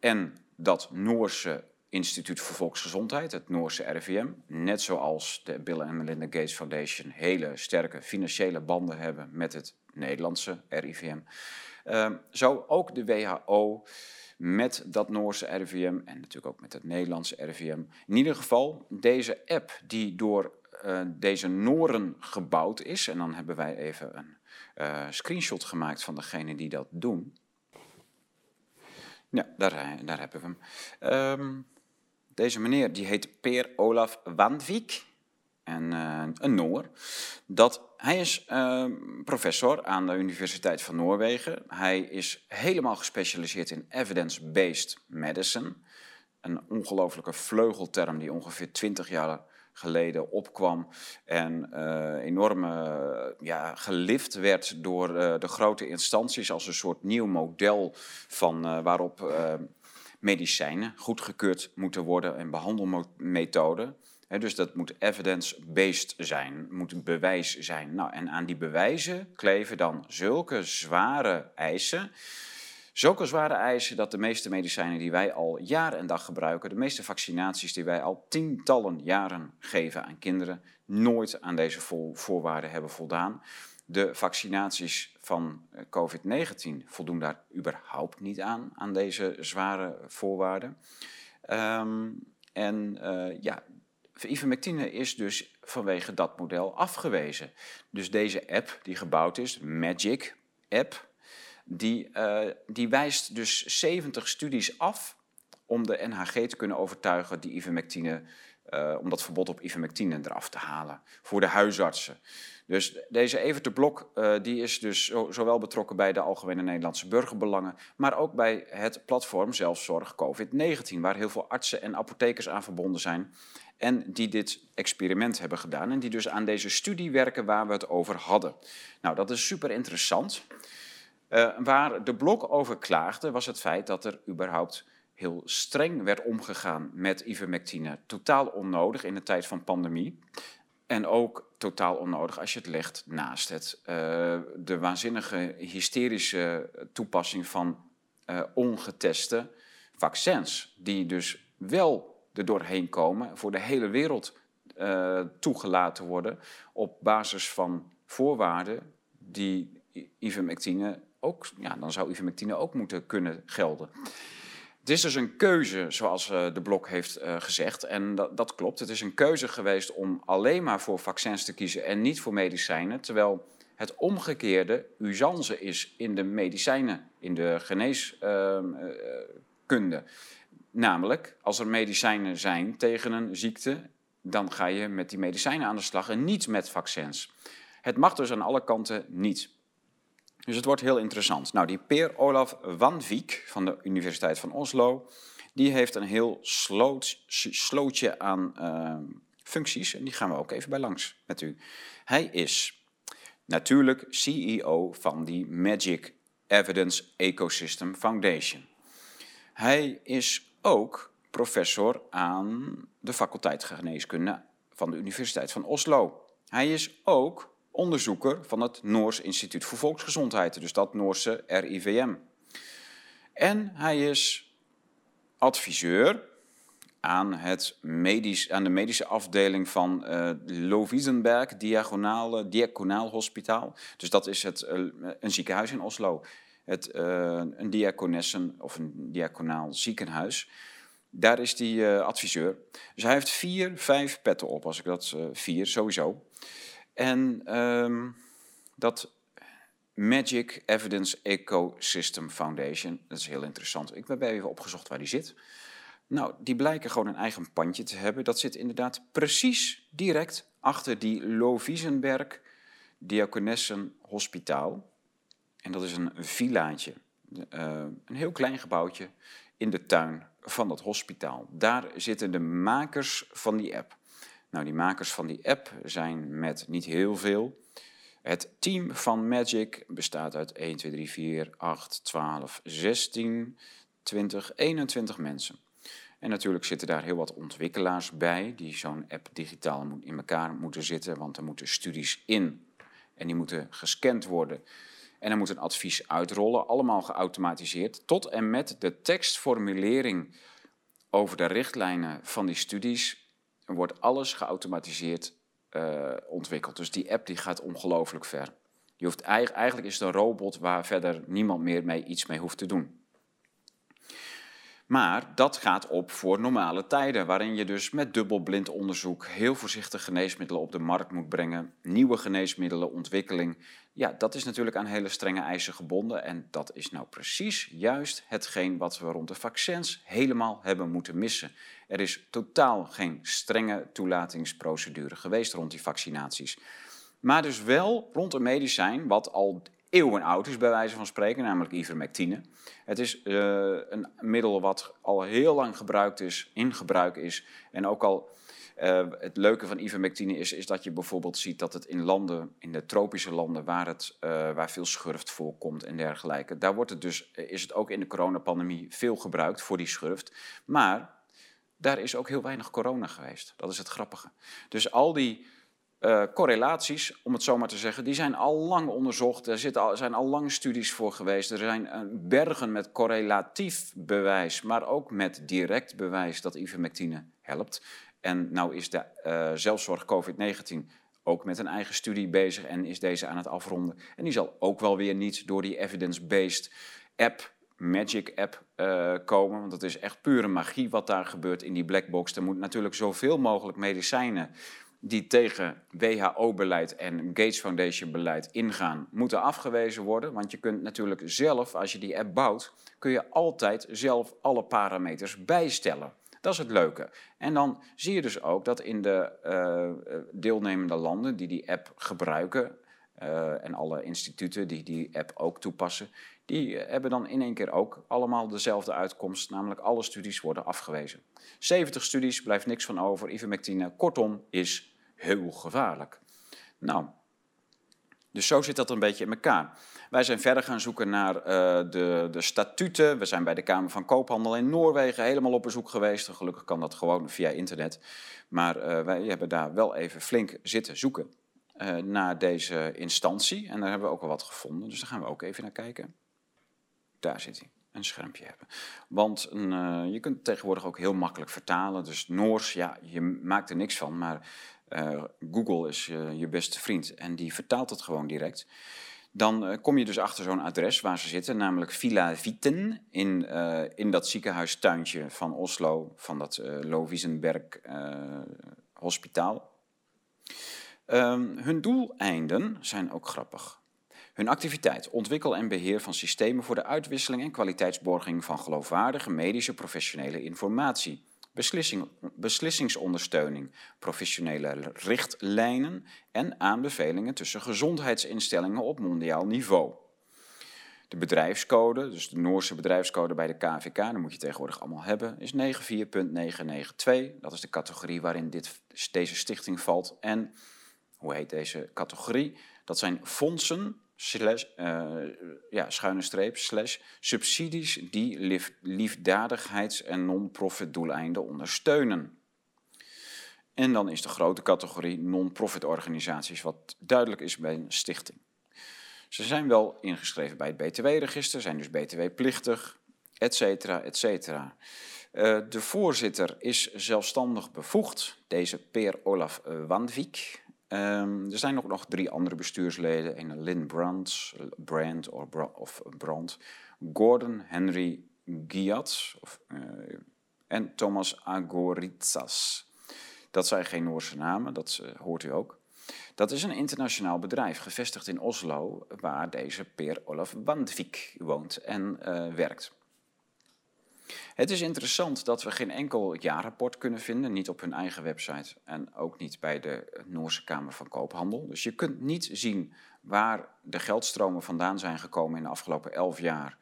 en dat Noorse Instituut voor Volksgezondheid, het Noorse RIVM, net zoals de Bill en Melinda Gates Foundation hele sterke financiële banden hebben met het Nederlandse RIVM. Uh, zo ook de WHO met dat Noorse RIVM en natuurlijk ook met het Nederlandse RIVM. In ieder geval, deze app die door uh, deze Noren gebouwd is, en dan hebben wij even een uh, screenshot gemaakt van degene die dat doen. Ja, daar, daar hebben we hem. Um, deze meneer die heet Peer Olaf Wandvik, en, uh, een Noor. Dat, hij is uh, professor aan de Universiteit van Noorwegen. Hij is helemaal gespecialiseerd in evidence-based medicine. Een ongelofelijke vleugelterm die ongeveer 20 jaar geleden opkwam en uh, enorm ja, gelift werd door de grote instanties als een soort nieuw model van waarop medicijnen goedgekeurd moeten worden en behandelmethoden. dus dat moet evidence-based zijn, moet bewijs zijn. Nou, en aan die bewijzen kleven dan zulke zware eisen. Zulke zware eisen dat de meeste medicijnen die wij al jaar en dag gebruiken, de meeste vaccinaties die wij al tientallen jaren geven aan kinderen, nooit aan deze voorwaarden hebben voldaan. De vaccinaties van eh, COVID-19 voldoen daar überhaupt niet aan, aan deze zware voorwaarden. Um, en uh, ja, ivermectine is dus vanwege dat model afgewezen. Dus deze app die gebouwd is, Magic App, die, uh, die wijst dus 70 studies af om de NHG te kunnen overtuigen die ivermectine eh, om dat verbod op ivermectine eraf te halen voor de huisartsen. Dus deze Evert de Blok uh, die is dus zo, zowel betrokken bij de Algemene Nederlandse Burgerbelangen, maar ook bij het platform Zelfzorg COVID-19, waar heel veel artsen en apothekers aan verbonden zijn en die dit experiment hebben gedaan en die dus aan deze studie werken waar we het over hadden. Nou, dat is super interessant. Uh, waar de Blok over klaagde was het feit dat er überhaupt heel streng werd omgegaan met ivermectine. Totaal onnodig in de tijd van pandemie. En ook totaal onnodig als je het legt naast het, uh, de waanzinnige hysterische toepassing van uh, ongeteste vaccins. Die dus wel er doorheen komen, voor de hele wereld uh, toegelaten worden op basis van voorwaarden die ivermectine ook, ja, dan zou ivermectine ook moeten kunnen gelden. Het is dus een keuze, zoals uh, de Blok heeft uh, gezegd. En dat, dat, klopt. Het is een keuze geweest om alleen maar voor vaccins te kiezen en niet voor medicijnen. Terwijl het omgekeerde usance is in de medicijnen, in de geneeskunde. Uh, Namelijk, als er medicijnen zijn tegen een ziekte, dan ga je met die medicijnen aan de slag en niet met vaccins. Het mag dus aan alle kanten niet. Dus het wordt heel interessant. Nou, die Peer Olaf van Viek van de Universiteit van Oslo, die heeft een heel sloot, slootje aan uh, functies en die gaan we ook even bij langs met u. Hij is natuurlijk CEO van die Magic Evidence Ecosystem Foundation. Hij is ook professor aan de faculteit geneeskunde van de Universiteit van Oslo. Hij is ook onderzoeker van het Noors Instituut voor Volksgezondheid, dus dat Noorse RIVM. En hij is adviseur aan, het medisch, aan de medische afdeling van uh, Lovisenberg Diagonaal, Diaconaal Hospitaal. Dus dat is het, uh, een ziekenhuis in Oslo. Het, uh, een diaconessen of een diaconaal ziekenhuis. Daar is hij adviseur. Dus hij heeft vier, vijf petten op, als ik dat vier, sowieso. En um, dat Magic Evidence Ecosystem Foundation, dat is heel interessant. Ik heb even opgezocht waar die zit. Nou, die blijken gewoon een eigen pandje te hebben. Dat zit inderdaad precies direct achter die Loviesenberg Diakonessen Hospitaal. En dat is een villaatje, uh, een heel klein gebouwtje in de tuin van dat hospitaal. Daar zitten de makers van die app. Nou, die makers van die app zijn met niet heel veel. Het team van Magic bestaat uit 1, 2, 3, 4, 8, 12, 16, 20, 21 mensen. En natuurlijk zitten daar heel wat ontwikkelaars bij die zo'n app digitaal in elkaar moeten zitten, want er moeten studies in en die moeten gescand worden. En er moet een advies uitrollen, allemaal geautomatiseerd, tot en met de tekstformulering over de richtlijnen van die studies wordt alles geautomatiseerd uh, ontwikkeld. Dus die app die gaat ongelooflijk ver. Je hoeft, eigenlijk is het een robot waar verder niemand meer mee iets mee hoeft te doen. Maar dat gaat op voor normale tijden, waarin je dus met dubbelblind onderzoek heel voorzichtig geneesmiddelen op de markt moet brengen, nieuwe geneesmiddelen, ontwikkeling. Ja, dat is natuurlijk aan hele strenge eisen gebonden en dat is nou precies juist hetgeen wat we rond de vaccins helemaal hebben moeten missen. Er is totaal geen strenge toelatingsprocedure geweest rond die vaccinaties. Maar dus wel rond een medicijn wat al eeuwen oud is, bij wijze van spreken, namelijk ivermectine. Het is uh, een middel wat al heel lang gebruikt is, in gebruik is. En ook al uh, het leuke van ivermectine is, is dat je bijvoorbeeld ziet dat het in landen, in de tropische landen waar, het, uh, waar veel schurft voorkomt en dergelijke, daar wordt het dus, is het ook in de coronapandemie veel gebruikt voor die schurft. Maar daar is ook heel weinig corona geweest. Dat is het grappige. Dus al die uh, correlaties, om het zo maar te zeggen, die zijn al lang onderzocht. Er zijn al lang studies voor geweest. Er zijn uh, bergen met correlatief bewijs, maar ook met direct bewijs dat ivermectine helpt. En nou is de uh, zelfzorg COVID-19 ook met een eigen studie bezig en is deze aan het afronden. En die zal ook wel weer niet door die evidence-based app Magic app komen. Want het is echt pure magie wat daar gebeurt in die blackbox. Er moet natuurlijk zoveel mogelijk medicijnen die tegen WHO-beleid en Gates Foundation-beleid ingaan, moeten afgewezen worden. Want je kunt natuurlijk zelf, als je die app bouwt, kun je altijd zelf alle parameters bijstellen. Dat is het leuke. En dan zie je dus ook dat in de uh, deelnemende landen die die app gebruiken, uh, en alle instituten die die app ook toepassen, die hebben dan in één keer ook allemaal dezelfde uitkomst, namelijk alle studies worden afgewezen. 70 studies, blijft niks van over, ivermectine, kortom, is heel gevaarlijk. Nou, dus zo zit dat een beetje in elkaar. Wij zijn verder gaan zoeken naar uh, de, de statuten. We zijn bij de Kamer van Koophandel in Noorwegen helemaal op bezoek geweest. Gelukkig kan dat gewoon via internet. Maar uh, wij hebben daar wel even flink zitten zoeken uh, naar deze instantie. En daar hebben we ook wel wat gevonden. Dus daar gaan we ook even naar kijken. Daar zit hij. Een schermpje hebben. Want een, je kunt tegenwoordig ook heel makkelijk vertalen. Dus Noors, ja, je maakt er niks van. Maar uh, Google is je beste vriend en die vertaalt het gewoon direct. Dan uh, kom je dus achter zo'n adres waar ze zitten, namelijk Villa Vitten in, in dat ziekenhuistuintje van Oslo, van dat Lovisenberg Hospitaal. Um, hun doeleinden zijn ook grappig. Hun activiteit, ontwikkel en beheer van systemen voor de uitwisseling en kwaliteitsborging van geloofwaardige medische professionele informatie beslissing, beslissingsondersteuning, professionele richtlijnen en aanbevelingen tussen gezondheidsinstellingen op mondiaal niveau. De bedrijfscode, dus de Noorse bedrijfscode bij de KVK, dat moet je tegenwoordig allemaal hebben, is 94.992. Dat is de categorie waarin dit, deze stichting valt. En hoe heet deze categorie? Dat zijn fondsen slash, uh, ja, schuine streep, slash, subsidies die lief, liefdadigheids- en non-profit doeleinden ondersteunen. En dan is de grote categorie non-profit organisaties, wat duidelijk is bij een stichting. Ze zijn wel ingeschreven bij het BTW-register, zijn dus BTW-plichtig, et cetera, et cetera. Uh, de voorzitter is zelfstandig bevoegd, deze Peer Olaf Wandvik. Um, er zijn nog, nog drie andere bestuursleden, een Lynn Brandt, Brand of Brandt, Gordon Henry Giat of, uh, en Thomas Agoritsas. Dat zijn geen Noorse namen, dat uh, hoort u ook. Dat is een internationaal bedrijf, gevestigd in Oslo, waar deze Peer Olaf Wandvik woont en uh, werkt. Het is interessant dat we geen enkel jaarrapport kunnen vinden, niet op hun eigen website en ook niet bij de Noorse Kamer van Koophandel. Dus je kunt niet zien waar de geldstromen vandaan zijn gekomen in de afgelopen elf jaar.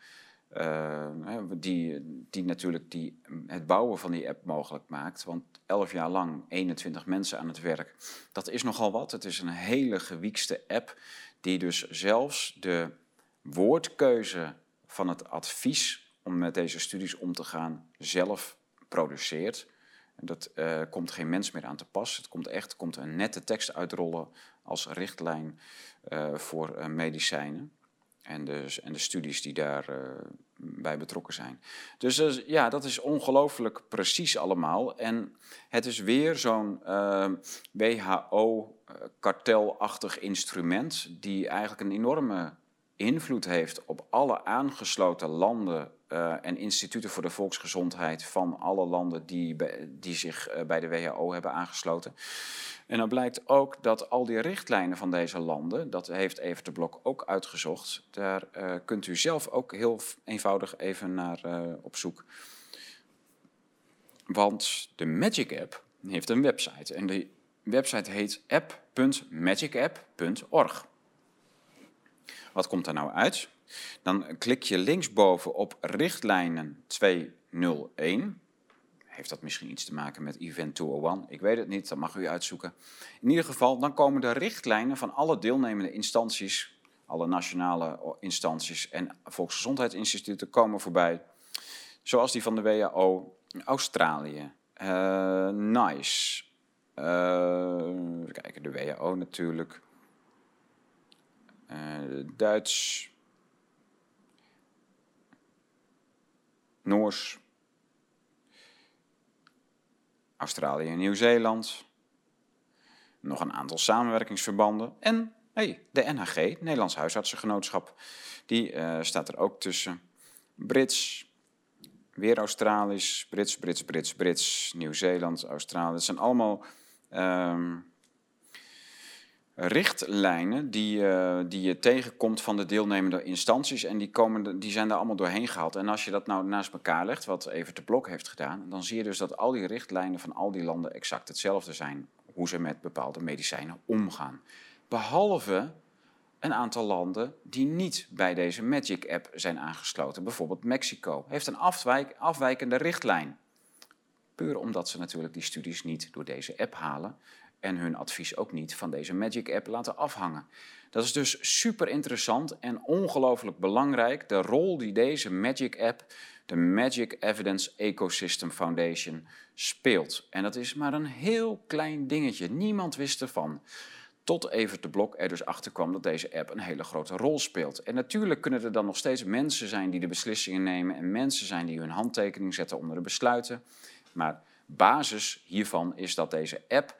Uh, die, die natuurlijk die, het bouwen van die app mogelijk maakt. Want elf jaar lang 21 mensen aan het werk, dat is nogal wat. Het is een hele gewiekste app die dus zelfs de woordkeuze van het advies om met deze studies om te gaan zelf produceert. Dat uh, komt geen mens meer aan te pas. Het komt echt komt een nette tekst uitrollen als richtlijn uh, voor uh, medicijnen. En de, en de studies die daarbij bij betrokken zijn. Dus ja, dat is ongelooflijk precies allemaal. En het is weer zo'n WHO-kartelachtig instrument, die eigenlijk een enorme invloed heeft op alle aangesloten landen uh, en instituten voor de volksgezondheid van alle landen die, die zich uh, bij de WHO hebben aangesloten. En dan blijkt ook dat al die richtlijnen van deze landen, dat heeft Evert de Blok ook uitgezocht, daar uh, kunt u zelf ook heel eenvoudig even naar op zoek. Want de Magic App heeft een website en die website heet app.magicapp.org. Wat komt daar nou uit? Dan klik je linksboven op richtlijnen 201. Heeft dat misschien iets te maken met Event 201? Ik weet het niet, dat mag u uitzoeken. In ieder geval, dan komen de richtlijnen van alle deelnemende instanties, alle nationale instanties en volksgezondheidsinstituten komen voorbij. Zoals die van de WHO, Australië, uh, NICE, uh, kijken, de WHO natuurlijk, uh, Duits, Noors, Australië en Nieuw-Zeeland. Nog een aantal samenwerkingsverbanden. En hey, de NHG, Nederlands Huisartsengenootschap, die uh, staat er ook tussen. Brits, weer Australisch, Brits, Brits, Brits, Brits, Nieuw-Zeeland, Australië. Het zijn allemaal um, richtlijnen die, eh, die je tegenkomt van de deelnemende instanties. En die, komen, die zijn daar allemaal doorheen gehaald. En als je dat nou naast elkaar legt, wat even de Blok heeft gedaan, dan zie je dus dat al die richtlijnen van al die landen exact hetzelfde zijn. Hoe ze met bepaalde medicijnen omgaan. Behalve een aantal landen die niet bij deze Magic App zijn aangesloten. Bijvoorbeeld Mexico heeft een afwijk, afwijkende richtlijn. Puur omdat ze natuurlijk die studies niet door deze app halen en hun advies ook niet van deze Magic App laten afhangen. Dat is dus super interessant en ongelooflijk belangrijk, de rol die deze Magic App, de Magic Evidence Ecosystem Foundation, speelt. En dat is maar een heel klein dingetje, niemand wist ervan. Tot Evert de Blok er dus achter kwam dat deze app een hele grote rol speelt. En natuurlijk kunnen er dan nog steeds mensen zijn die de beslissingen nemen en mensen zijn die hun handtekening zetten onder de besluiten. Maar basis hiervan is dat deze app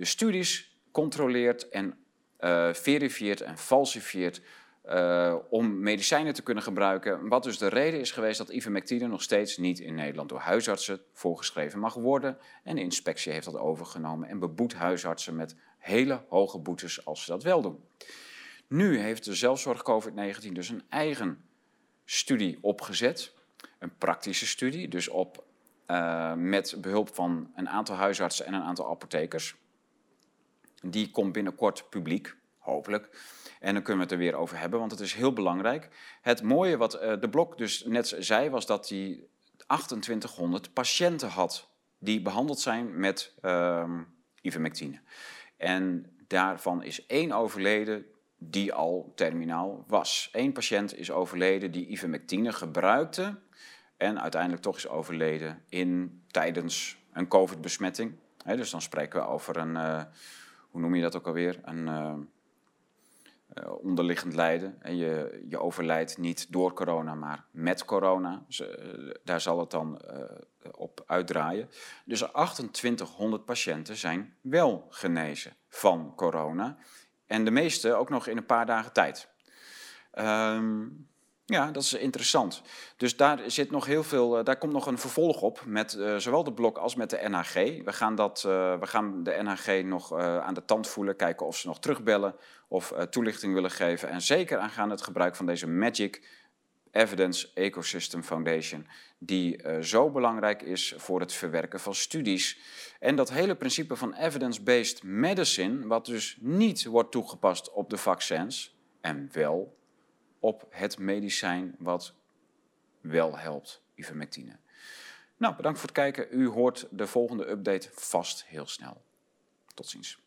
de studies controleert en uh, verifieert en falsifieert uh, om medicijnen te kunnen gebruiken. Wat dus de reden is geweest dat ivermectine nog steeds niet in Nederland door huisartsen voorgeschreven mag worden. En de inspectie heeft dat overgenomen en beboet huisartsen met hele hoge boetes als ze dat wel doen. Nu heeft de zelfzorg COVID-19 dus een eigen studie opgezet. Een praktische studie, dus op, uh, met behulp van een aantal huisartsen en een aantal apothekers. Die komt binnenkort publiek, hopelijk. En dan kunnen we het er weer over hebben, want het is heel belangrijk. Het mooie wat uh, de Blok dus net zei, was dat hij 2800 patiënten had die behandeld zijn met uh, ivermectine. En daarvan is één overleden die al terminaal was. Eén patiënt is overleden die ivermectine gebruikte en uiteindelijk toch is overleden in, tijdens een COVID-besmetting. dus dan spreken we over een, uh, hoe noem je dat ook alweer, een uh, uh, onderliggend lijden. En je, je overlijdt niet door corona, maar met corona. Dus, daar zal het dan op uitdraaien. Dus 2800 patiënten zijn wel genezen van corona. En de meeste ook nog in een paar dagen tijd. Um, ja, dat is interessant. Dus daar zit nog heel veel, eh, daar komt nog een vervolg op met uh, zowel de blok als met de NHG. We gaan, dat, uh, we gaan de NHG nog aan de tand voelen, kijken of ze nog terugbellen of toelichting willen geven. En zeker aangaan het gebruik van deze Magic Evidence Ecosystem Foundation, die zo belangrijk is voor het verwerken van studies. En dat hele principe van evidence-based medicine, wat dus niet wordt toegepast op de vaccins en wel op het medicijn wat wel helpt, ivermectine. Nou, bedankt voor het kijken. U hoort de volgende update vast heel snel. Tot ziens.